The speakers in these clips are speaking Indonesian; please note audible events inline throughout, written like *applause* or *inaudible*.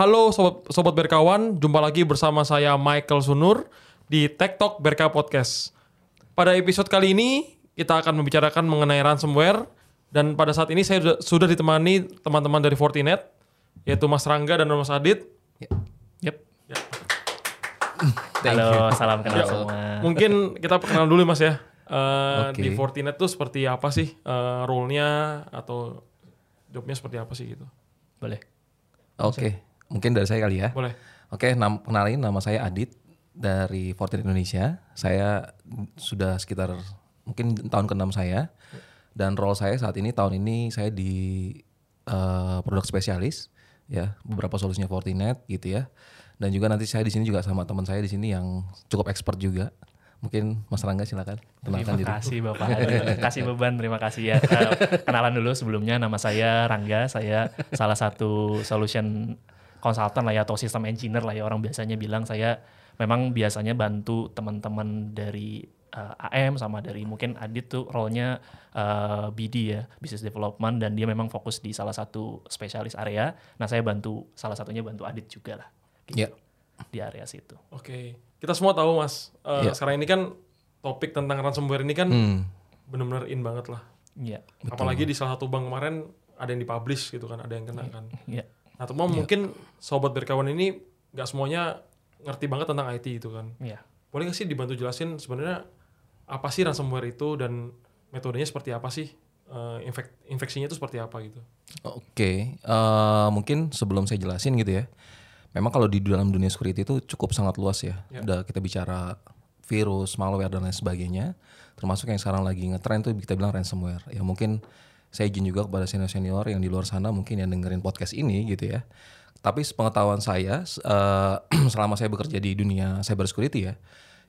Halo sobat, sobat berkawan, jumpa lagi bersama saya Michael Sunur di Tech Talk Berka Podcast. Pada episode kali ini kita akan membicarakan mengenai ransomware dan pada saat ini saya sudah, sudah ditemani teman-teman dari Fortinet yaitu Mas Rangga dan Mas Adit. Yep. Ya. *laughs* Halo, salam kenal Ya, semua. Mungkin kita perkenalan dulu Mas ya. Eh, Oke. Di Fortinet tuh seperti apa sih eh, role-nya atau jobnya seperti apa sih gitu? Boleh. Oke, mungkin dari saya kali ya. Boleh. Oke, nam kenalin nama saya Adit dari Fortinet Indonesia. Saya sudah sekitar mungkin tahun ke-6 saya. Dan role saya saat ini tahun ini saya di eh, produk spesialis ya, beberapa solusinya Fortinet gitu ya. Dan juga nanti saya di sini juga sama teman saya di sini yang cukup expert juga. Mungkin Mas Rangga silakan kenalkan Terima diri. kasih Bapak. *laughs* Aduh, kasih beban, terima kasih ya. Eh, kenalan dulu sebelumnya nama saya Rangga, saya salah satu solution consultant lah ya atau system engineer lah ya orang biasanya bilang saya memang biasanya bantu teman-teman dari eh, AM sama dari mungkin Adit tuh role-nya eh, BD ya, business development dan dia memang fokus di salah satu spesialis area. Nah, saya bantu salah satunya bantu Adit juga lah Ya. di area situ. Oke, kita semua tahu mas. eh, Iya. Sekarang ini kan topik tentang ransomware ini kan Hmm, benar-benar in banget lah. Iya. Apalagi di salah satu bank kemarin ada yang dipublish gitu kan, ada yang kena kan. Iya. Nah, teman mungkin sobat berkawan ini nggak semuanya ngerti banget tentang IT itu kan. Iya. Boleh nggak sih dibantu jelasin sebenarnya apa sih ransomware itu dan metodenya seperti apa sih? Eh, infek infeksinya itu seperti apa gitu? Oke, eh, mungkin sebelum saya jelasin gitu ya. Memang kalau di dalam dunia security itu cukup sangat luas ya. Ya. Udah kita bicara virus, malware dan lain sebagainya. Termasuk yang sekarang lagi ngetren tuh kita bilang ransomware. Ya mungkin saya izin juga kepada senior-senior yang di luar sana mungkin yang dengerin podcast ini gitu ya. Tapi sepengetahuan saya eh, *clears throat* selama saya bekerja di dunia cyber security ya,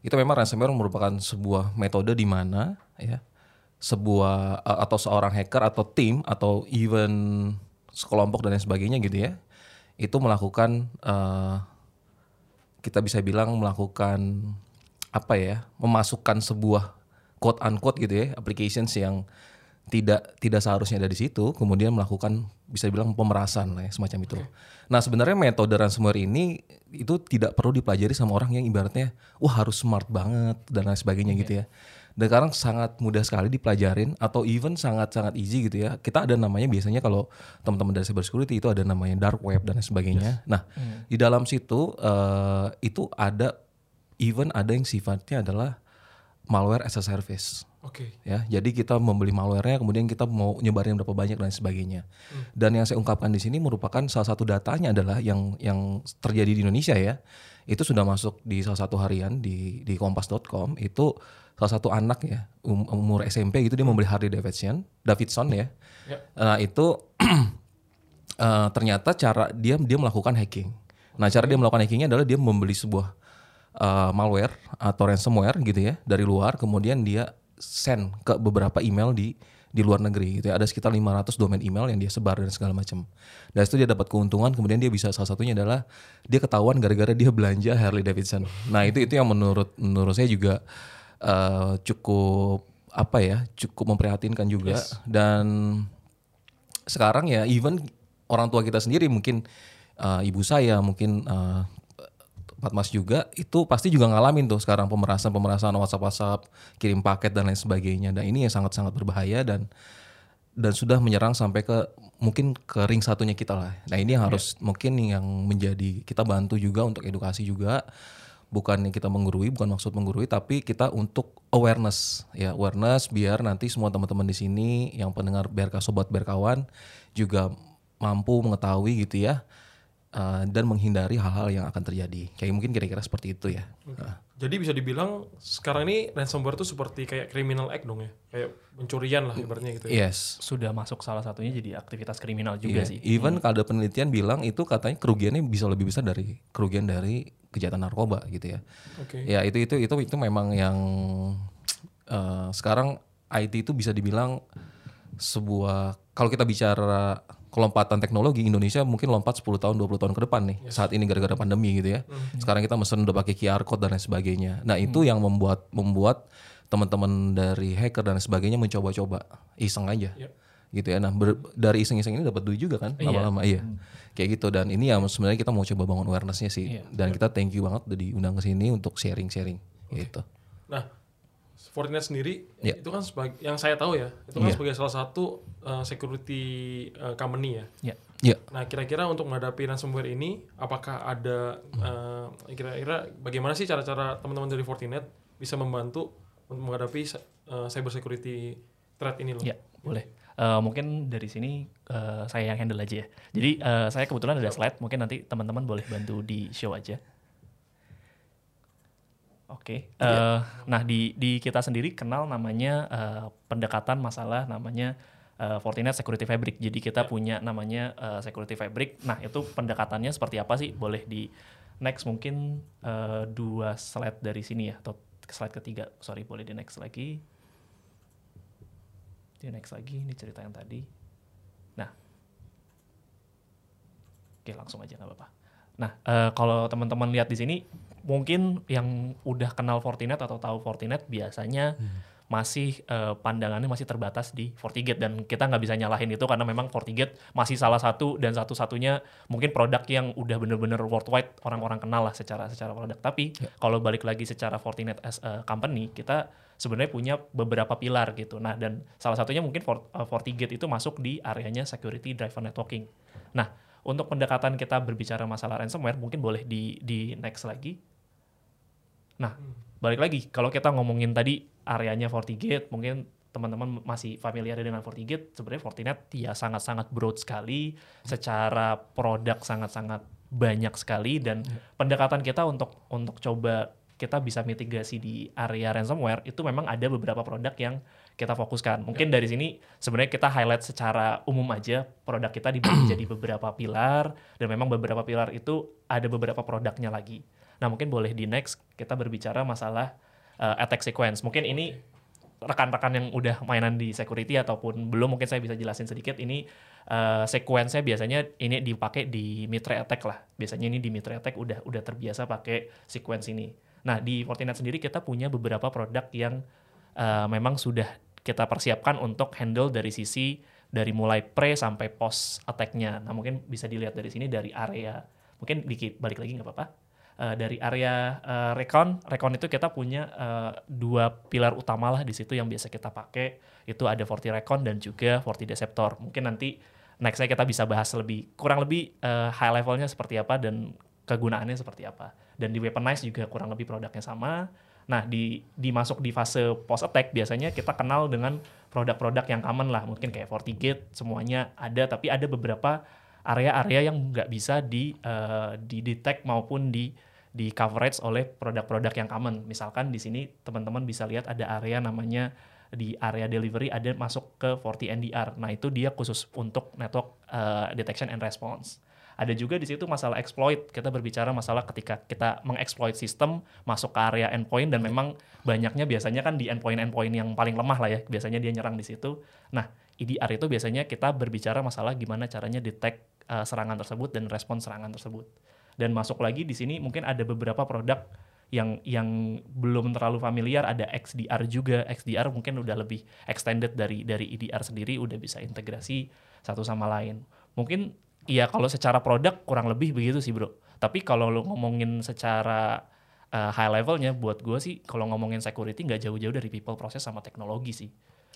itu memang ransomware merupakan sebuah metode di mana ya sebuah uh, atau seorang hacker atau tim atau even sekelompok dan lain sebagainya gitu ya itu melakukan uh, kita bisa bilang melakukan apa ya memasukkan sebuah quote unquote gitu ya applications yang tidak tidak seharusnya ada di situ kemudian melakukan bisa dibilang pemerasan lah ya semacam itu. Nah sebenarnya metode ransomware ini itu tidak perlu dipelajari sama orang yang ibaratnya wah harus smart banget dan lain sebagainya gitu ya. Dan sekarang sangat mudah sekali dipelajarin atau even sangat-sangat easy gitu ya. Kita ada namanya biasanya kalau teman-teman dari cyber security itu ada namanya dark web dan lain sebagainya. Nah di dalam situ eh, itu ada even ada yang sifatnya adalah malware as a service Oke. ya jadi kita membeli malwarenya kemudian kita mau nyebarin berapa banyak dan sebagainya. Dan yang saya ungkapkan di sini merupakan salah satu datanya adalah yang yang terjadi di Indonesia ya. Itu sudah masuk di salah satu harian di di kompas.com itu salah satu anak ya um- umur SMP gitu dia membeli Harley Davidson Davidson ya. Ya. nah itu *clears throat* eh, ternyata cara dia dia melakukan hacking. Nah cara dia melakukan hackingnya adalah dia membeli sebuah uh, malware atau ransomware gitu ya dari luar kemudian dia send ke beberapa email di di luar negeri gitu ya ada sekitar 500 domain email yang dia sebar dan segala macam. Dan itu dia dapat keuntungan kemudian dia bisa salah satunya adalah dia ketahuan gara-gara dia belanja Harley Davidson. Nah, itu itu yang menurut menurut saya juga uh, cukup apa ya? cukup memprihatinkan juga dan sekarang ya even orang tua kita sendiri mungkin uh, ibu saya mungkin uh, Pak Mas juga itu pasti juga ngalamin tuh sekarang pemerasan pemerasan WhatsApp WhatsApp kirim paket dan lain sebagainya. Dan ini yang sangat sangat berbahaya dan dan sudah menyerang sampai ke mungkin ke ring satunya kita lah. Nah ini yang harus mungkin yang menjadi kita bantu juga untuk edukasi juga. Bukan yang kita menggurui bukan maksud menggurui tapi kita untuk awareness. Ya awareness biar nanti semua teman-teman di sini yang pendengar BRK sobat berkawan juga mampu mengetahui gitu ya uh, dan menghindari hal-hal yang akan terjadi kayak mungkin kira-kira seperti itu ya Nah, Jadi bisa dibilang sekarang ini ransomware itu seperti kayak criminal act dong ya, kayak pencurian lah ibaratnya gitu ya. yes Sudah masuk salah satunya jadi aktivitas kriminal juga Iya, sih. Even kalau ada penelitian bilang itu katanya kerugiannya bisa lebih besar dari kerugian dari kejahatan narkoba gitu ya. Oke. Ya itu itu itu itu memang yang eh, sekarang IT itu bisa dibilang sebuah kalau kita bicara kelompatan teknologi Indonesia mungkin lompat 10 tahun 20 tahun ke depan nih saat ini gara-gara pandemi gitu ya. Sekarang kita mesen udah pakai QR code dan lain sebagainya. Nah, itu yang membuat membuat teman-teman dari hacker dan sebagainya mencoba-coba iseng aja. Yep. gitu ya. Nah ber- dari iseng-iseng ini dapat duit juga kan Iya. lama-lama iya. Kayak gitu dan ini yang sebenarnya kita mau coba bangun awarenessnya sih. Iya. Dan kita thank you banget udah diundang ke sini untuk sharing-sharing gitu. Nah, Fortinet sendiri Iya. itu kan sebagai yang saya tahu ya, itu kan Iya. sebagai salah satu uh, security uh, company ya. Ya. Iya. Nah, kira-kira untuk menghadapi ransomware ini, apakah ada uh, kira-kira bagaimana sih cara-cara teman-teman dari Fortinet bisa membantu untuk menghadapi uh, cyber security threat ini loh? Ya, boleh. Eh, mungkin dari sini eh, saya yang handle aja ya. Jadi eh, saya kebetulan ada slide, mungkin nanti teman-teman boleh bantu di show aja. Oke. eh, Nah di di kita sendiri kenal namanya eh, pendekatan masalah namanya eh, Fortinet Security Fabric. Jadi kita punya namanya eh, Security Fabric. Nah itu pendekatannya seperti apa sih? Boleh di next mungkin eh, dua slide dari sini ya atau slide ketiga. Sorry boleh di next lagi. Di next lagi ini cerita yang tadi. Nah, oke langsung aja nggak apa-apa. Nah, eh, kalau teman-teman lihat di sini, mungkin yang udah kenal Fortinet atau tahu Fortinet biasanya masih eh, pandangannya masih terbatas di FortiGate dan kita nggak bisa nyalahin itu karena memang FortiGate masih salah satu dan satu-satunya mungkin produk yang udah bener-bener worldwide orang-orang kenal lah secara secara produk. Tapi kalau balik lagi secara Fortinet as a company, kita sebenarnya punya beberapa pilar gitu. Nah, dan salah satunya mungkin Fort, uh, FortiGate itu masuk di areanya security driven networking. Nah, untuk pendekatan kita berbicara masalah ransomware mungkin boleh di di next lagi. Nah, balik lagi kalau kita ngomongin tadi areanya FortiGate, mungkin teman-teman masih familiar dengan FortiGate, sebenarnya Fortinet ya sangat-sangat broad sekali, secara produk sangat-sangat banyak sekali dan pendekatan kita untuk untuk coba kita bisa mitigasi di area ransomware itu memang ada beberapa produk yang kita fokuskan. Mungkin dari sini sebenarnya kita highlight secara umum aja produk kita dibagi *clears throat* jadi beberapa pilar dan memang beberapa pilar itu ada beberapa produknya lagi. Nah, mungkin boleh di next kita berbicara masalah uh, attack sequence. Mungkin ini rekan-rekan yang udah mainan di security ataupun belum mungkin saya bisa jelasin sedikit ini uh, sequence-nya biasanya ini dipakai di Mitre attack lah. Biasanya ini di Mitre attack udah udah terbiasa pakai sequence ini. Nah, di Fortinet sendiri kita punya beberapa produk yang uh, memang sudah kita persiapkan untuk handle dari sisi dari mulai pre sampai post attack-nya. Nah, mungkin bisa dilihat dari sini dari area mungkin dikit balik lagi nggak apa-apa. Uh, dari area uh, recon, recon itu kita punya uh, dua pilar utama lah di situ yang biasa kita pakai. Itu ada Forti Recon dan juga Forti Deceptor. Mungkin nanti nextnya kita bisa bahas lebih kurang lebih uh, high levelnya seperti apa dan kegunaannya seperti apa. Dan di Weaponize juga kurang lebih produknya sama. Nah, di dimasuk di fase post attack biasanya kita kenal dengan produk-produk yang common lah, mungkin kayak FortiGate semuanya ada, tapi ada beberapa area-area yang nggak bisa di uh, di detect maupun di di coverage oleh produk-produk yang common. Misalkan di sini teman-teman bisa lihat ada area namanya di area delivery ada masuk ke Forti NDR. Nah, itu dia khusus untuk network uh, detection and response. Ada juga di situ masalah exploit. Kita berbicara masalah ketika kita mengexploit sistem masuk ke area endpoint dan memang banyaknya biasanya kan di endpoint-endpoint yang paling lemah lah ya. Biasanya dia nyerang di situ. Nah, EDR itu biasanya kita berbicara masalah gimana caranya detect uh, serangan tersebut dan respon serangan tersebut. Dan masuk lagi di sini mungkin ada beberapa produk yang yang belum terlalu familiar ada XDR juga. XDR mungkin udah lebih extended dari dari EDR sendiri udah bisa integrasi satu sama lain. Mungkin Iya kalau secara produk kurang lebih begitu sih bro. Tapi kalau lo ngomongin secara uh, high levelnya buat gue sih kalau ngomongin security nggak jauh-jauh dari people process sama teknologi sih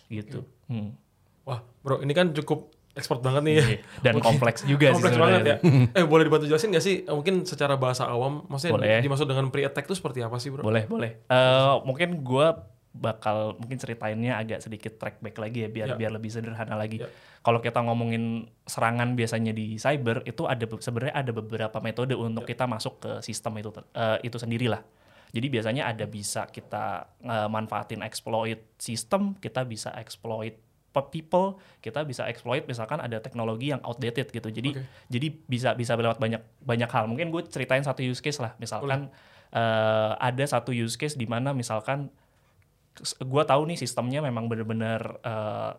gitu. Hmm. Wah, bro, ini kan cukup expert banget nih ya. Iya, Dan kompleks juga sih Kompleks banget ya. eh, boleh dibantu jelasin nggak sih? Mungkin secara bahasa awam, maksudnya Boleh. dimaksud dengan pre-attack itu seperti apa sih, bro? Boleh boleh. Eh, mungkin gue bakal mungkin ceritainnya agak sedikit track back lagi ya biar Ya. biar lebih sederhana lagi. Ya. Kalau kita ngomongin serangan biasanya di cyber itu ada be- sebenarnya ada beberapa metode untuk Ya. kita masuk ke sistem itu eh, itu sendirilah. Jadi biasanya ada bisa kita eh, manfaatin exploit sistem, kita bisa exploit people, kita bisa exploit misalkan ada teknologi yang outdated gitu. Jadi Oke. jadi bisa bisa lewat banyak banyak hal. Mungkin gue ceritain satu use case lah. Misalkan eh, ada satu use case di mana misalkan gue tahu nih sistemnya memang benar-benar eh,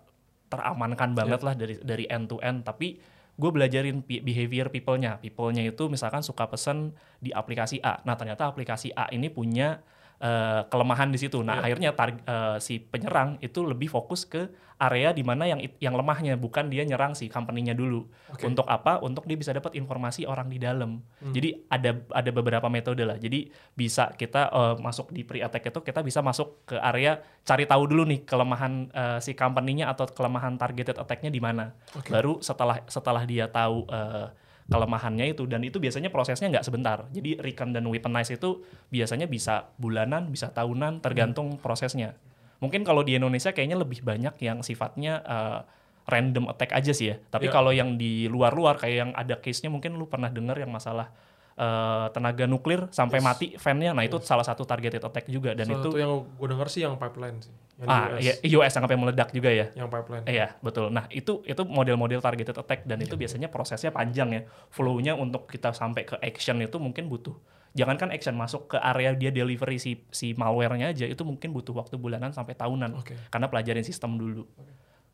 teramankan banget lah dari dari end to end tapi gue belajarin behavior people-nya people-nya itu misalkan suka pesen di aplikasi A nah ternyata aplikasi A ini punya eh, kelemahan di situ. Nah, akhirnya tar- eh, si penyerang itu lebih fokus ke area di mana yang yang lemahnya, bukan dia nyerang si company-nya dulu. Untuk apa? Untuk dia bisa dapat informasi orang di dalam. Jadi ada ada beberapa metode lah. Jadi bisa kita eh, masuk di pre-attack itu kita bisa masuk ke area cari tahu dulu nih kelemahan eh, si company-nya atau kelemahan targeted attack-nya di mana. Baru setelah setelah dia tahu eh, kelemahannya itu dan itu biasanya prosesnya nggak sebentar. Jadi recon dan weaponize itu biasanya bisa bulanan, bisa tahunan, tergantung prosesnya. Mungkin kalau di Indonesia kayaknya lebih banyak yang sifatnya eh, random attack aja sih ya. Tapi Ya. kalau yang di luar-luar kayak yang ada case-nya mungkin lu pernah dengar yang masalah eh, tenaga nuklir sampai mati fan-nya. Nah, itu salah satu targeted attack juga dan Salah itu satu yang gue denger sih yang pipeline sih. Yang ah US. ya, US yang sampai meledak juga ya. Yang pipeline. Iya betul. Nah itu itu model-model targeted attack dan itu biasanya prosesnya panjang ya. Flow-nya untuk kita sampai ke action itu mungkin butuh. Jangankan action masuk ke area dia delivery si si malware-nya aja itu mungkin butuh waktu bulanan sampai tahunan. Oke. Karena pelajarin sistem dulu.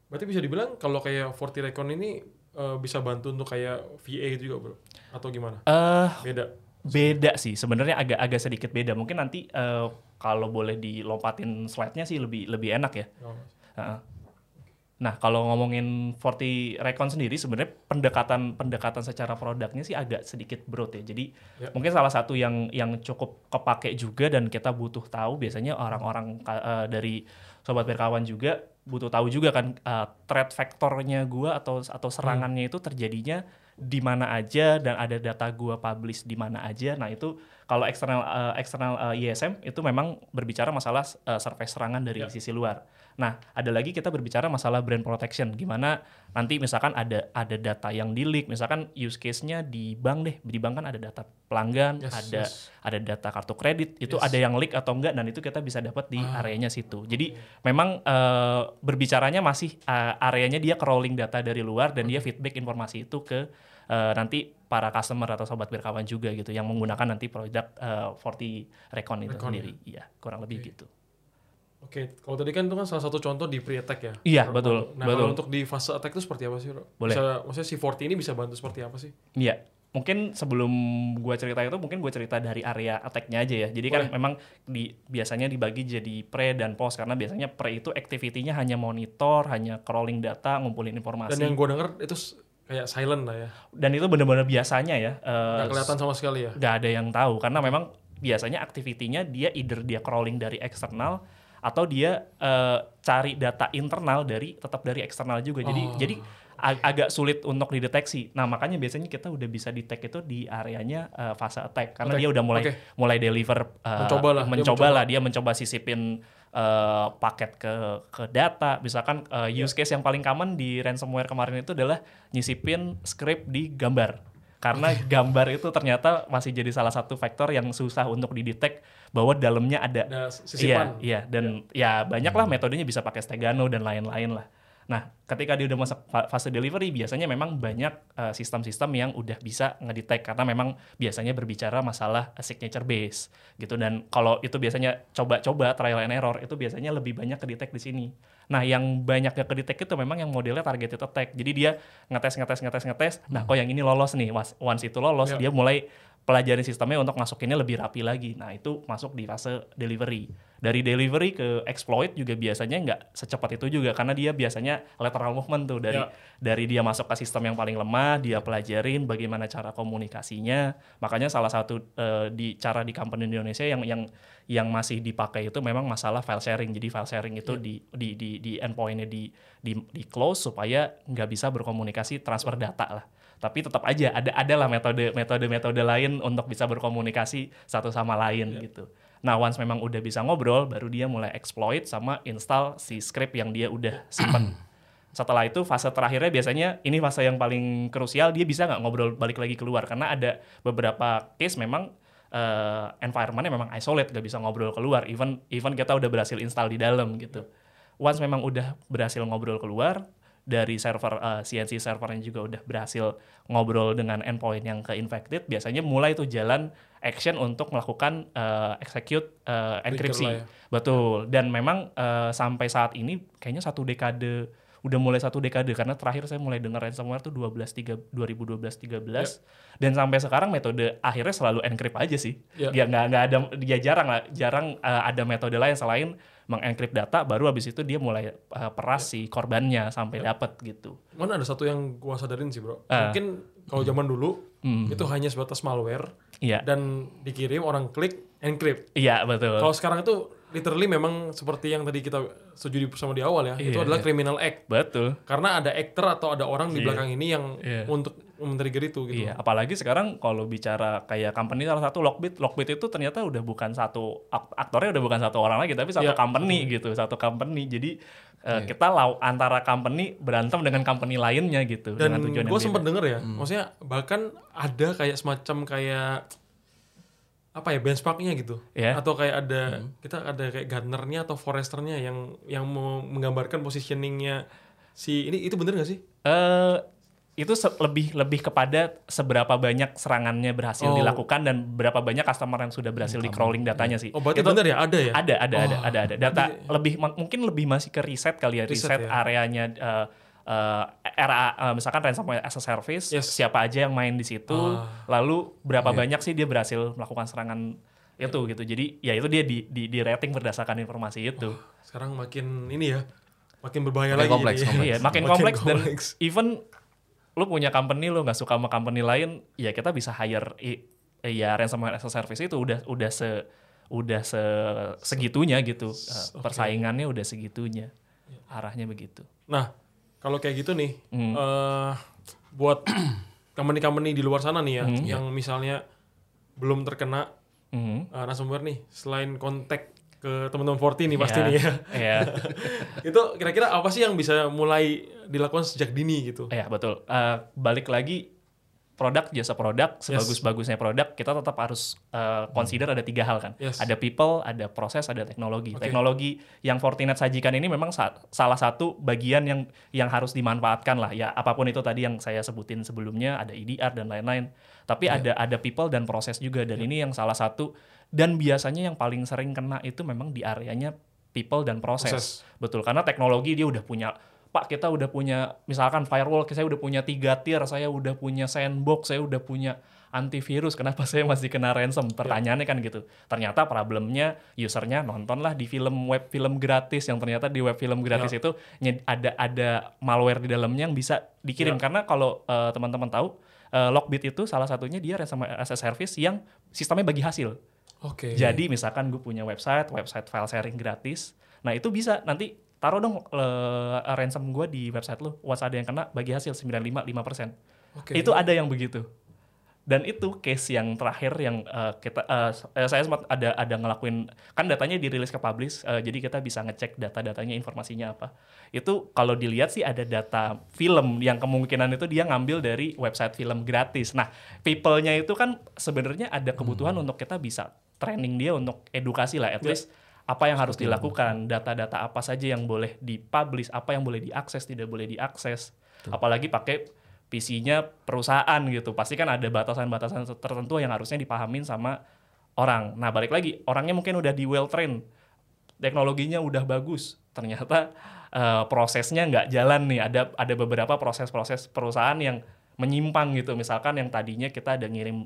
Berarti bisa dibilang kalau kayak Forti Recon ini eh, bisa bantu untuk kayak VA gitu juga bro? Atau gimana? Eh Beda? beda sih sebenarnya agak agak sedikit beda. Mungkin nanti eh, kalau boleh dilompatin slide-nya sih lebih lebih enak ya. Oh, Heeh. Nah, kalau ngomongin Forti Recon sendiri sebenarnya pendekatan pendekatan secara produknya sih agak sedikit broad ya. Jadi Ya. mungkin salah satu yang yang cukup kepake juga dan kita butuh tahu biasanya orang-orang eh, dari sobat berkawan juga butuh tahu juga kan eh, threat factornya gua atau atau serangannya itu terjadinya di mana aja dan ada data gua publish di mana aja. Nah, itu kalau eksternal eh, eksternal eh, ISM itu memang berbicara masalah eh, surface serangan dari Ya. sisi luar. Nah, ada lagi kita berbicara masalah brand protection, gimana nanti misalkan ada ada data yang di leak, misalkan use case-nya di bank deh, di bank kan ada data pelanggan, Yes, ada yes. ada data kartu kredit, itu Yes. ada yang leak atau enggak, dan itu kita bisa dapat di Ah. areanya situ. Jadi memang eh, berbicaranya masih eh, areanya dia crawling data dari luar dan dia feedback informasi itu ke eh, nanti para customer atau sobat berkawan juga gitu yang menggunakan nanti produk eh, Forti Recon itu Recon, sendiri. Iya, kurang lebih gitu. Oke, kalau tadi kan itu kan salah satu contoh di pre-attack ya? Iya, betul, Nah, betul. kalau untuk di fase attack itu seperti apa sih, bro? Boleh. Bisa, maksudnya si Forti ini bisa bantu seperti apa sih? Iya, mungkin sebelum gua cerita itu mungkin gue cerita dari area attack-nya aja ya. Jadi kan Boleh. memang di biasanya dibagi jadi pre dan post karena biasanya pre itu activity-nya hanya monitor, hanya crawling data, ngumpulin informasi. Dan yang gue denger itu kayak silent lah ya. Dan itu benar-benar biasanya ya. eh, Nggak kelihatan sama sekali ya? nggak ada yang tahu karena memang biasanya aktivitinya dia either dia crawling dari eksternal atau dia eh, cari data internal dari tetap dari eksternal juga. Jadi Oh. jadi ag- agak sulit untuk dideteksi. Nah, makanya biasanya kita udah bisa detect itu di areanya eh, fase attack karena Attack. dia udah mulai Oke. mulai deliver eh, Mencoba lah, dia mencoba lah dia mencoba sisipin eh, paket ke ke data. Misalkan Iya. use case yang paling common di ransomware kemarin itu adalah nyisipin script di gambar karena gambar itu ternyata masih jadi salah satu faktor yang susah untuk didetek bahwa dalamnya ada Ada iya sisipan. iya dan ya banyak lah metodenya bisa pakai Stegano dan lain-lain lah nah ketika dia udah masuk fa- fase delivery biasanya memang banyak eh, sistem-sistem yang udah bisa ngedetect karena memang biasanya berbicara masalah signature base gitu dan kalau itu biasanya coba-coba trial and error itu biasanya lebih banyak kedetek di sini nah yang banyak gak kedetek itu memang yang modelnya targeted attack jadi dia ngetes ngetes ngetes ngetes nah kok yang ini lolos nih Once- itu lolos Ya. dia mulai pelajarin sistemnya untuk masukinnya lebih rapi lagi. Nah itu masuk di fase delivery. Dari delivery ke exploit juga biasanya nggak secepat itu juga karena dia biasanya lateral movement tuh dari Ya. dari dia masuk ke sistem yang paling lemah, dia pelajarin bagaimana cara komunikasinya. Makanya salah satu eh, di cara di company Indonesia yang yang yang masih dipakai itu memang masalah file sharing. Jadi file sharing itu di di di di endpointnya di di di close supaya nggak bisa berkomunikasi transfer data lah tapi tetap aja ada adalah metode metode metode lain untuk bisa berkomunikasi satu sama lain gitu. Nah, once memang udah bisa ngobrol, baru dia mulai exploit sama install si script yang dia udah *clears throat* simpen. Setelah itu fase terakhirnya biasanya ini fase yang paling krusial dia bisa nggak ngobrol balik lagi keluar karena ada beberapa case memang eh, environmentnya memang isolate gak bisa ngobrol keluar even even kita udah berhasil install di dalam gitu. Once memang udah berhasil ngobrol keluar dari server eh, CNC servernya juga udah berhasil ngobrol dengan endpoint yang ke-infected, biasanya mulai tuh jalan action untuk melakukan eh, execute eh, enkripsi. ya. Betul. Dan memang eh, sampai saat ini kayaknya satu dekade udah mulai satu dekade karena terakhir saya mulai dengar ransomware tuh 12 tiga 2012 13 Ya. dan sampai sekarang metode akhirnya selalu encrypt aja sih. Ya. Dia nggak nggak ada dia jarang lah jarang uh, ada metode lain selain mengencrypt data baru habis itu dia mulai uh, peras si korbannya sampai dapat gitu. Mana ada satu yang gua sadarin sih bro. Ah. Mungkin kalau zaman dulu Hmm. itu hanya sebatas malware Iya. dan dikirim orang klik encrypt. Iya betul. Kalau sekarang itu literally memang seperti yang tadi kita setuju sama di awal ya, itu Iya, adalah criminal act. Betul. Karena ada actor atau ada orang di Iya. belakang ini yang Iya. untuk men-trigger itu gitu. Iya, apalagi sekarang kalau bicara kayak company salah satu Lockbit, Lockbit itu ternyata udah bukan satu ak- aktornya udah bukan satu orang lagi, tapi satu Iya. company gitu, satu company. Jadi eh, kita lau antara company berantem dengan company lainnya gitu Dan dengan tujuan yang gue beda. sempat denger ya, maksudnya bahkan ada kayak semacam kayak apa ya benchmarknya gitu, Ya. atau kayak ada kita ada kayak gardenernya atau foresternya yang yang mau menggambarkan positioningnya si ini itu bener gak sih? Eh, itu lebih lebih kepada seberapa banyak serangannya berhasil Oh. dilakukan dan berapa banyak customer yang sudah berhasil di crawling datanya sih. Oh berarti Itu- bener ya ada ya? Ada, ada, ada, Oh, ada, ada. Data lebih mungkin lebih masih ke riset kali ya, Riset riset, ya. areanya eh, eh, era eh, misalkan ransomware as a service, Yes. siapa aja yang main di situ, Ah. lalu berapa banyak sih dia berhasil melakukan serangan itu gitu. Jadi ya itu dia di di, di rating berdasarkan informasi itu. Sekarang makin ini ya, makin berbahaya Makin lagi. kompleks, ini. kompleks. Iya, makin, Makin kompleks, dan kompleks. even lu punya company lu nggak suka sama company lain, ya kita bisa hire i- ya ransomware as a service itu udah udah se udah se segitunya gitu. Eh, Persaingannya udah segitunya. Arahnya begitu. Nah, kalau kayak gitu nih, Hmm. eh, buat *clears throat* company-company di luar sana nih ya, Hmm. yang misalnya belum terkena Mhm. eh, ransomware nih, selain kontak ke teman-teman 40 nih pasti Ya, nih ya. Iya. *laughs* itu kira-kira apa sih yang bisa mulai dilakukan sejak dini gitu? Iya betul. Eh, balik lagi produk jasa produk sebagus-bagusnya produk kita tetap harus eh, consider ada tiga hal kan. Yes. Ada people, ada proses, ada teknologi. Oke. Teknologi yang Fortinet sajikan ini memang sa- salah satu bagian yang yang harus dimanfaatkan lah ya. Apa pun itu tadi yang saya sebutin sebelumnya ada EDR dan lain-lain. Tapi Iya. ada ada people dan proses juga dan ini yang salah satu dan biasanya yang paling sering kena itu memang di areanya people dan proses. Proses. Betul, karena teknologi dia udah punya, Pak kita udah punya, misalkan firewall, saya udah punya tiga tier, saya udah punya sandbox, saya udah punya antivirus, kenapa saya masih kena ransom? Pertanyaannya kan gitu. Ternyata problemnya usernya nontonlah di film web film gratis, yang ternyata di web film gratis itu nyed- ada ada malware di dalamnya yang bisa dikirim. Karena kalau eh, teman-teman tahu, eh, Lockbit itu salah satunya dia ransomware as a service yang sistemnya bagi hasil. Oke. Jadi misalkan gue punya website, website file sharing gratis. Nah itu bisa nanti taruh dong eh, ransom gue di website lu. Once ada yang kena bagi hasil 95 5%. Oke. Itu ada yang begitu. Dan itu case yang terakhir yang eh, kita eh, saya sempat ada ada ngelakuin kan datanya dirilis ke publish eh, jadi kita bisa ngecek data-datanya informasinya apa. Itu kalau dilihat sih ada data film yang kemungkinan itu dia ngambil dari website film gratis. Nah, people-nya itu kan sebenarnya ada kebutuhan untuk kita bisa training dia untuk edukasi lah at least apa yang harus dilakukan, data-data apa saja yang boleh dipublish, apa yang boleh diakses, tidak boleh diakses. Apalagi pakai PC-nya perusahaan gitu. Pasti kan ada batasan-batasan tertentu yang harusnya dipahamin sama orang. Nah, balik lagi, orangnya mungkin udah di well trained. Teknologinya udah bagus. Ternyata eh, prosesnya nggak jalan nih. Ada ada beberapa proses-proses perusahaan yang menyimpang gitu. Misalkan yang tadinya kita ada ngirim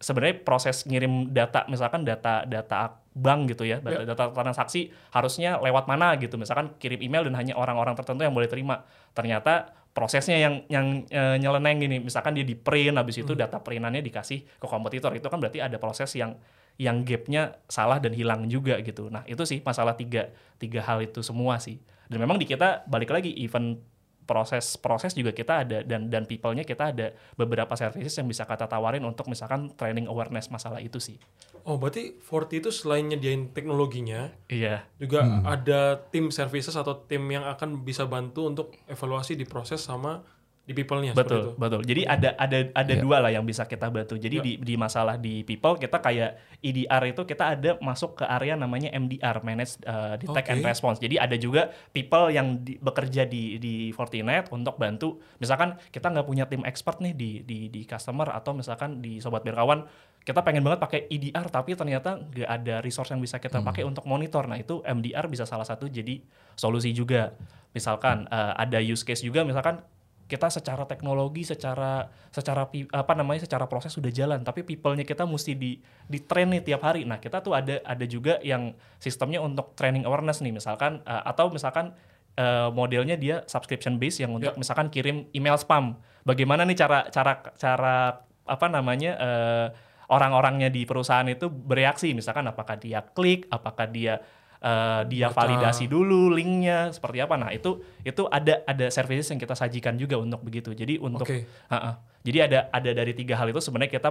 sebenarnya proses ngirim data misalkan data data bank gitu ya data, data transaksi harusnya lewat mana gitu. Misalkan kirim email dan hanya orang-orang tertentu yang boleh terima. Ternyata prosesnya yang yang eh, nyeleneng gini misalkan dia di print habis itu data printannya dikasih ke kompetitor itu kan berarti ada proses yang yang gapnya salah dan hilang juga gitu. Nah itu sih masalah tiga tiga hal itu semua sih. Dan memang di kita balik lagi event proses proses juga kita ada dan dan people-nya kita ada beberapa services yang bisa kita tawarin untuk misalkan training awareness masalah itu sih. Oh, berarti 40 itu selain nyediain teknologinya, Iya. juga ada tim services atau tim yang akan bisa bantu untuk evaluasi di proses sama di people-nya seperti Betul, itu. betul. Jadi ada ada ada Iya. dua lah yang bisa kita bantu. Jadi Ya. di di masalah di people kita kayak EDR itu kita ada masuk ke area namanya MDR, Manage uh, Detect and Oke. Response. Jadi ada juga people yang di- bekerja di di Fortinet untuk bantu. Misalkan kita nggak punya tim expert nih di di di customer atau misalkan di sobat berkawan kita pengen banget pakai EDR tapi ternyata nggak ada resource yang bisa kita pakai untuk monitor. Nah itu MDR bisa salah satu jadi solusi juga. Misalkan uh, ada use case juga misalkan kita secara teknologi, secara secara apa namanya, secara proses sudah jalan, tapi people-nya kita mesti di di train nih tiap hari. Nah, kita tuh ada ada juga yang sistemnya untuk training awareness nih, misalkan uh, atau misalkan uh, modelnya dia subscription base yang untuk misalkan kirim email spam. Bagaimana nih cara cara cara apa namanya uh, orang-orangnya di perusahaan itu bereaksi, misalkan apakah dia klik, apakah dia uh, dia validasi dulu linknya seperti apa. Nah itu itu ada ada services yang kita sajikan juga untuk begitu. Jadi untuk Oke. Ha-ha. jadi ada ada dari tiga hal itu sebenarnya kita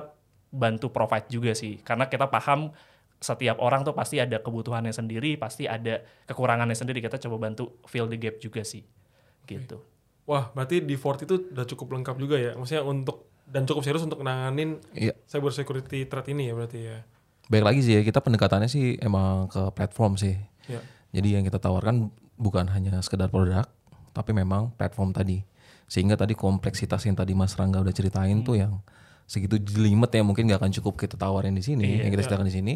bantu provide juga sih karena kita paham setiap orang tuh pasti ada kebutuhannya sendiri, pasti ada kekurangannya sendiri. Kita coba bantu fill the gap juga sih, gitu. Wah, berarti di Fort itu udah cukup lengkap juga ya. Maksudnya untuk dan cukup serius untuk nanganin Iya. cyber security threat ini ya berarti ya. Baik lagi sih ya, kita pendekatannya sih emang ke platform sih. Ya. Jadi yang kita tawarkan bukan hanya sekedar produk, tapi memang platform tadi. Sehingga tadi kompleksitas yang tadi Mas Rangga udah ceritain tuh yang segitu jelimet ya mungkin nggak akan cukup kita tawarin di sini, yang kita sediakan di sini.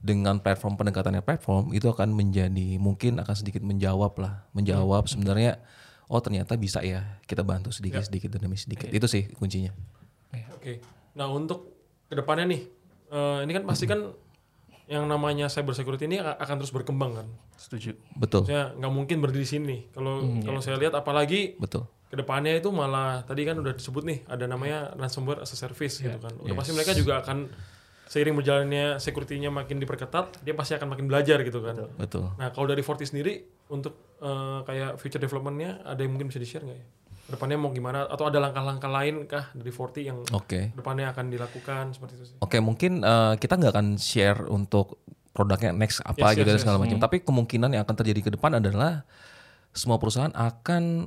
Dengan platform pendekatannya platform itu akan menjadi mungkin akan sedikit menjawab lah, menjawab sebenarnya oh ternyata bisa ya kita bantu sedikit sedikit demi sedikit. Itu sih kuncinya. Oke. Nah, untuk ke depannya nih, eh, ini kan pasti kan yang namanya cyber security ini akan terus berkembang kan. Setuju. Betul, Maksudnya nggak mungkin berdiri di sini. Kalau Hmm, kalau iya. saya lihat apalagi betul. ke depannya itu malah tadi kan udah disebut nih ada namanya ransomware as a service gitu kan. Udah pasti mereka juga akan seiring berjalannya security-nya makin diperketat, dia pasti akan makin belajar gitu kan. Betul. Nah kalau dari Forti sendiri untuk eh, kayak future development-nya ada yang mungkin bisa di share nggak ya? Ke depannya mau gimana? Atau ada langkah-langkah lain kah dari Forti yang Oke. depannya akan dilakukan seperti itu sih? Oke, mungkin eh, kita nggak akan share untuk produknya next apa Yes, gitu yes, dan segala macam. Tapi kemungkinan yang akan terjadi ke depan adalah semua perusahaan akan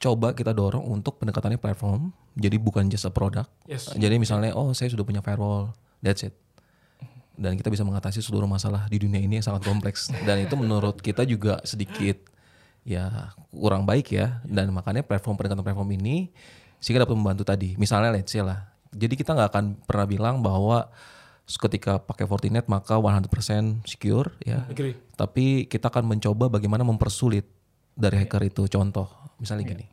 coba kita dorong untuk pendekatannya platform. Jadi bukan just a product. Yes. Jadi misalnya, oh saya sudah punya firewall, that's it. Dan kita bisa mengatasi seluruh masalah di dunia ini yang sangat kompleks. Dan itu menurut kita juga sedikit ya kurang baik ya. Dan makanya platform pendekatan platform ini sehingga dapat membantu tadi. Misalnya let's say lah. Jadi kita nggak akan pernah bilang bahwa ketika pakai Fortinet maka 100% secure ya. Agree. Tapi kita akan mencoba bagaimana mempersulit dari hacker itu. Contoh, misalnya gini.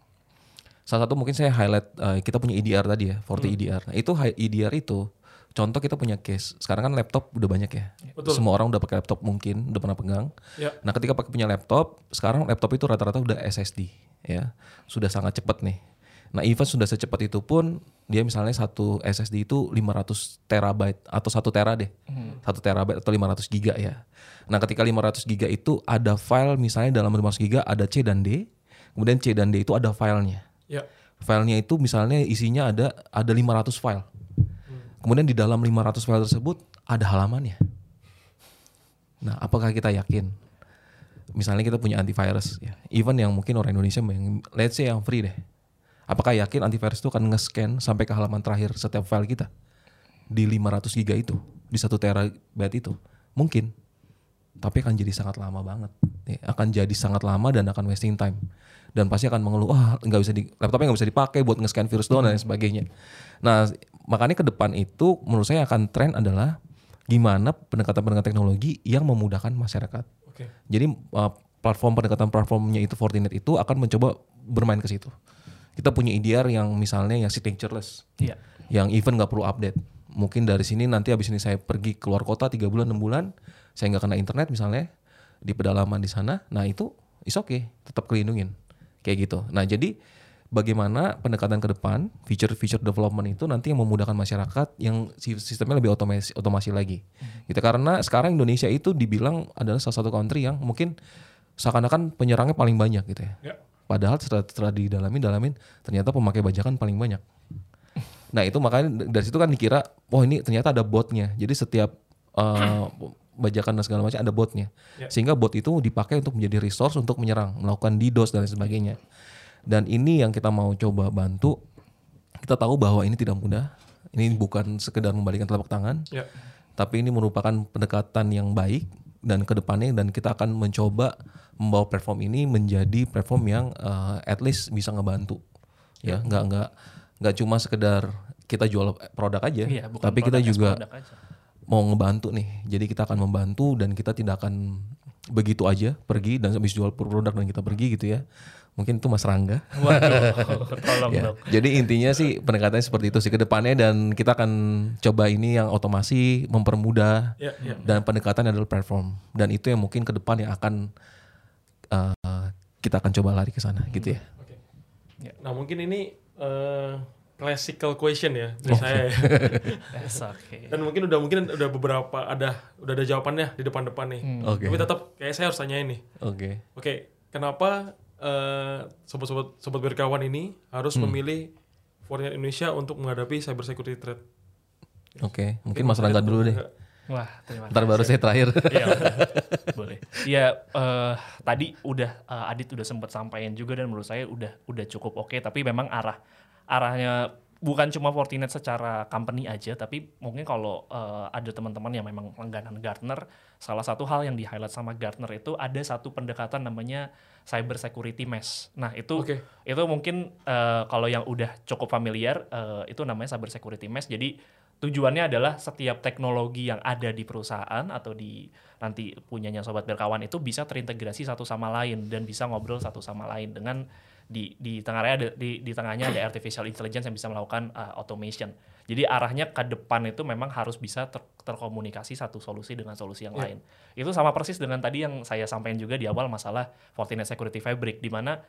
Salah satu mungkin saya highlight eh, kita punya EDR tadi ya, Forti EDR. Nah, itu hi- EDR itu contoh kita punya case. Sekarang kan laptop udah banyak ya. Betul. Semua orang udah pakai laptop mungkin, udah pernah pegang. Ya. Nah, ketika pakai punya laptop, sekarang laptop itu rata-rata udah SSD ya. Sudah sangat cepat nih. Nah, even sudah secepat itu pun dia misalnya satu SSD itu 500 terabyte atau satu tera deh. Satu terabyte atau 500 giga ya. Nah, ketika 500 giga itu ada file misalnya dalam 500 giga ada C dan D. Kemudian C dan D itu ada filenya. Ya. Filenya itu misalnya isinya ada ada 500 file. Kemudian di dalam 500 file tersebut ada halamannya. Nah, apakah kita yakin? Misalnya kita punya antivirus ya. Even yang mungkin orang Indonesia yang let's say yang free deh. Apakah yakin antivirus itu akan nge-scan sampai ke halaman terakhir setiap file kita? Di 500 giga itu, di 1 terabyte itu. Mungkin. Tapi akan jadi sangat lama banget. Ya, akan jadi sangat lama dan akan wasting time. Dan pasti akan mengeluh, wah nggak bisa di, laptopnya nggak bisa dipakai buat nge-scan virus doang dan sebagainya. Nah, makanya ke depan itu menurut saya akan tren adalah gimana pendekatan-pendekatan teknologi yang memudahkan masyarakat. Oke. Jadi uh, platform pendekatan platformnya itu Fortinet itu akan mencoba bermain ke situ. Kita punya EDR yang misalnya yang signatureless, Iya. yang even nggak perlu update. Mungkin dari sini nanti habis ini saya pergi keluar kota 3 bulan 6 bulan, saya nggak kena internet misalnya di pedalaman di sana, nah itu is okay, tetap kelindungin kayak gitu. Nah jadi bagaimana pendekatan ke depan, feature-feature development itu nanti yang memudahkan masyarakat yang si- sistemnya lebih otomasi, otomasi lagi. Gitu karena sekarang Indonesia itu dibilang adalah salah satu country yang mungkin seakan-akan penyerangnya paling banyak gitu ya. Ya. Padahal setelah, setelah didalamin, dalamin ternyata pemakai bajakan paling banyak. Nah itu makanya dari situ kan dikira, oh ini ternyata ada botnya. Jadi setiap eh, bajakan dan segala macam ada botnya. Ya. Sehingga bot itu dipakai untuk menjadi resource untuk menyerang, melakukan DDoS dan sebagainya. Dan ini yang kita mau coba bantu. Kita tahu bahwa ini tidak mudah. Ini bukan sekedar membalikan telapak tangan, Ya. tapi ini merupakan pendekatan yang baik dan ke depannya dan kita akan mencoba membawa platform ini menjadi platform yang uh, at least bisa ngebantu ya nggak nggak nggak cuma sekedar kita jual produk aja Iya, bukan tapi kita juga mau ngebantu nih jadi kita akan membantu dan kita tidak akan begitu aja pergi dan habis jual produk dan kita pergi gitu ya mungkin itu Mas Rangga Waduh, tolong *laughs* Ya, dong. Jadi intinya sih pendekatannya seperti itu sih ke depannya dan kita akan coba ini yang otomasi mempermudah Ya, ya. dan pendekatan adalah platform dan itu yang mungkin ke depan yang akan uh, kita akan coba lari ke sana gitu ya. Oke. Ya. Nah mungkin ini eh, classical question ya dari saya. *laughs* ya. Oke. Dan mungkin udah mungkin udah beberapa ada udah ada jawabannya di depan-depan nih. Oke. Tapi tetap kayak saya harus tanyain nih. Oke. Oke, kenapa eh, sobat-sobat sobat berkawan ini harus Hmm. memilih Fortinet Indonesia untuk menghadapi cyber security threat? Oke, mungkin Mas Rangga dulu deh. Wah, terima kasih. Ntar baru saya terakhir. Iya, *laughs* boleh. Iya, eh, tadi udah eh, Adit udah sempat sampaikan juga dan menurut saya udah udah cukup oke. Tapi memang arah arahnya bukan cuma Fortinet secara company aja, tapi mungkin kalau eh, ada teman-teman yang memang langganan Gartner, salah satu hal yang di highlight sama Gartner itu ada satu pendekatan namanya cyber security mesh. Nah itu Oke. itu mungkin eh, kalau yang udah cukup familiar eh, itu namanya cyber security mesh. Jadi tujuannya adalah setiap teknologi yang ada di perusahaan atau di nanti punyanya sobat berkawan itu bisa terintegrasi satu sama lain dan bisa ngobrol satu sama lain dengan di di tengahnya ada di, di tengahnya ada artificial intelligence yang bisa melakukan uh, automation. Jadi arahnya ke depan itu memang harus bisa ter- terkomunikasi satu solusi dengan solusi yang lain. Itu sama persis dengan tadi yang saya sampaikan juga di awal masalah Fortinet Security Fabric di mana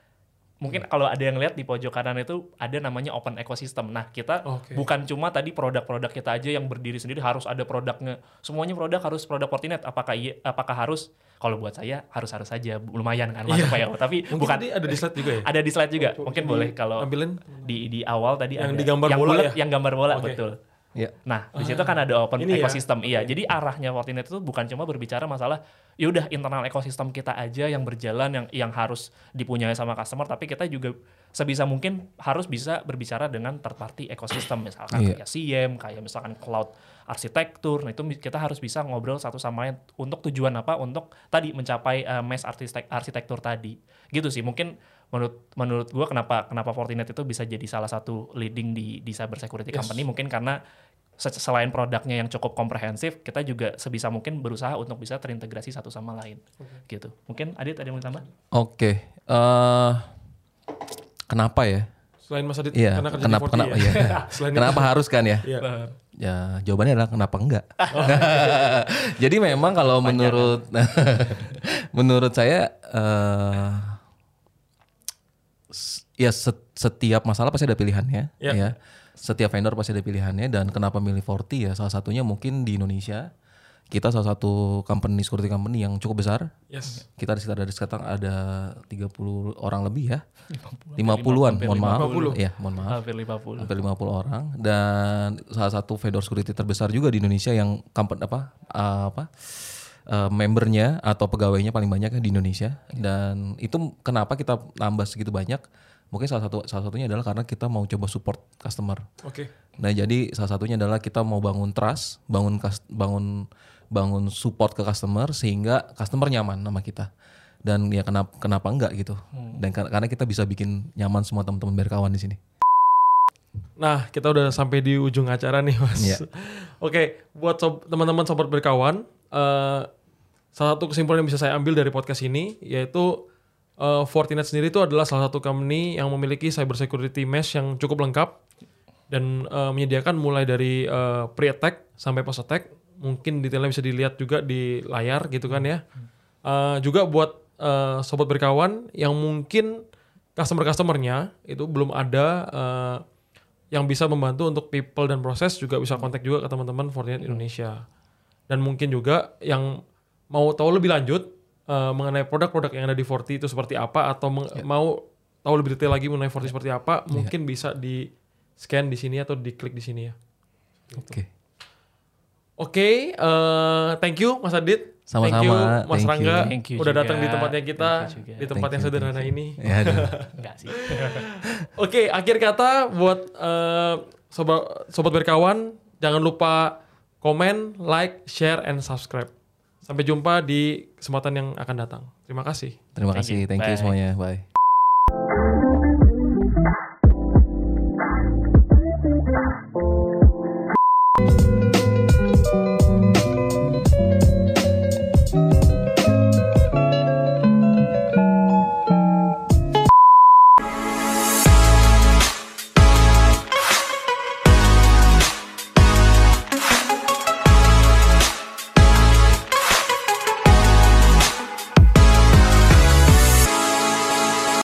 mungkin kalau ada yang lihat di pojok kanan itu ada namanya open ecosystem. Nah, kita Oke. bukan cuma tadi produk-produk kita aja yang berdiri sendiri harus ada produknya. Semuanya produk harus produk Fortinet. Apakah iya, apakah harus? Kalau buat saya harus-harus saja lumayan kan masuk PO. Tapi Mungkin bukan tadi ada di slide juga ya? ada di slide juga. Coba Mungkin di- boleh kalau ambilin di di awal tadi Yang ada di gambar yang bola bulat, ya? yang gambar bola Oke. betul. Ya. Nah, di situ kan ada open Ini ya? ecosystem. Iya, jadi arahnya Fortinet itu bukan cuma berbicara masalah ya udah internal ekosistem kita aja yang berjalan yang yang harus dipunyai sama customer, tapi kita juga sebisa mungkin harus bisa berbicara dengan third party ekosistem misalkan Iya. kayak CM, kayak misalkan cloud arsitektur. Nah, itu kita harus bisa ngobrol satu sama lain untuk tujuan apa? Untuk tadi mencapai uh, mesh arsitek arsitektur tadi. Gitu sih. Mungkin menurut menurut gua kenapa kenapa Fortinet itu bisa jadi salah satu leading di di cyber security Yes. company mungkin karena se- selain produknya yang cukup komprehensif, kita juga sebisa mungkin berusaha untuk bisa terintegrasi satu sama lain. Gitu. Mungkin Adit ada yang mau ditambah? Oke. eh kenapa ya? selain Mas Adit Iya. karena kerja Kenapa? di Kenapa? ya? Iya. *laughs* Selain kenapa harus kan ya? Iya. Ya jawabannya adalah kenapa enggak. *laughs* Jadi memang kalau menurut *laughs* menurut saya eh s- ya set- setiap masalah pasti ada pilihannya Ya. ya. Setiap vendor pasti ada pilihannya dan kenapa milih Forti ya salah satunya mungkin di Indonesia kita salah satu company security company yang cukup besar. Yes. Kita di sekitar ada sekitar ada 30 orang lebih ya. 50-an, mohon maaf. 50. Ya, mohon maaf Hampir 50. hampir 50 orang dan salah satu vendor security terbesar juga di Indonesia yang company apa uh, apa uh, membernya atau pegawainya paling banyak ya di Indonesia. Dan itu kenapa kita nambah segitu banyak? Mungkin salah satu salah satunya adalah karena kita mau coba support customer. Oke. nah jadi salah satunya adalah kita mau bangun trust bangun bangun bangun support ke customer sehingga customer nyaman sama kita. Dan ya kenapa kenapa enggak gitu? Dan kar- karena kita bisa bikin nyaman semua teman-teman berkawan di sini. Nah, kita udah sampai di ujung acara nih, Mas. Iya. Oke, buat sob- teman-teman sobat berkawan, eh, salah satu kesimpulan yang bisa saya ambil dari podcast ini yaitu eh, Fortinet sendiri itu adalah salah satu company yang memiliki cyber security mesh yang cukup lengkap dan eh, menyediakan mulai dari eh, pre-attack sampai post-attack. Mungkin detailnya bisa dilihat juga di layar gitu kan ya. Eh, juga buat eh, sobat berkawan yang mungkin customer-customernya itu belum ada eh, yang bisa membantu untuk people dan proses juga bisa kontak juga ke teman-teman Fortinet Indonesia. Dan mungkin juga yang mau tahu lebih lanjut eh, mengenai produk-produk yang ada di Forti itu seperti apa atau meng- mau tahu lebih detail lagi mengenai Forti seperti apa, mungkin bisa di scan di sini atau diklik di sini ya. oke Oke, eh, thank you Mas Adit Sama-sama, Thank you Mas thank you. Rangga Thank you udah datang di tempatnya kita you di tempat Thank yang you, sederhana you. ini. *laughs* Ya. Enggak sih. Oke, akhir kata buat eh, sobat sobat berkawan, jangan lupa komen, like, share, and subscribe. Sampai jumpa di kesempatan yang akan datang. Terima kasih. Terima Thank kasih, you. thank you semuanya. Bye.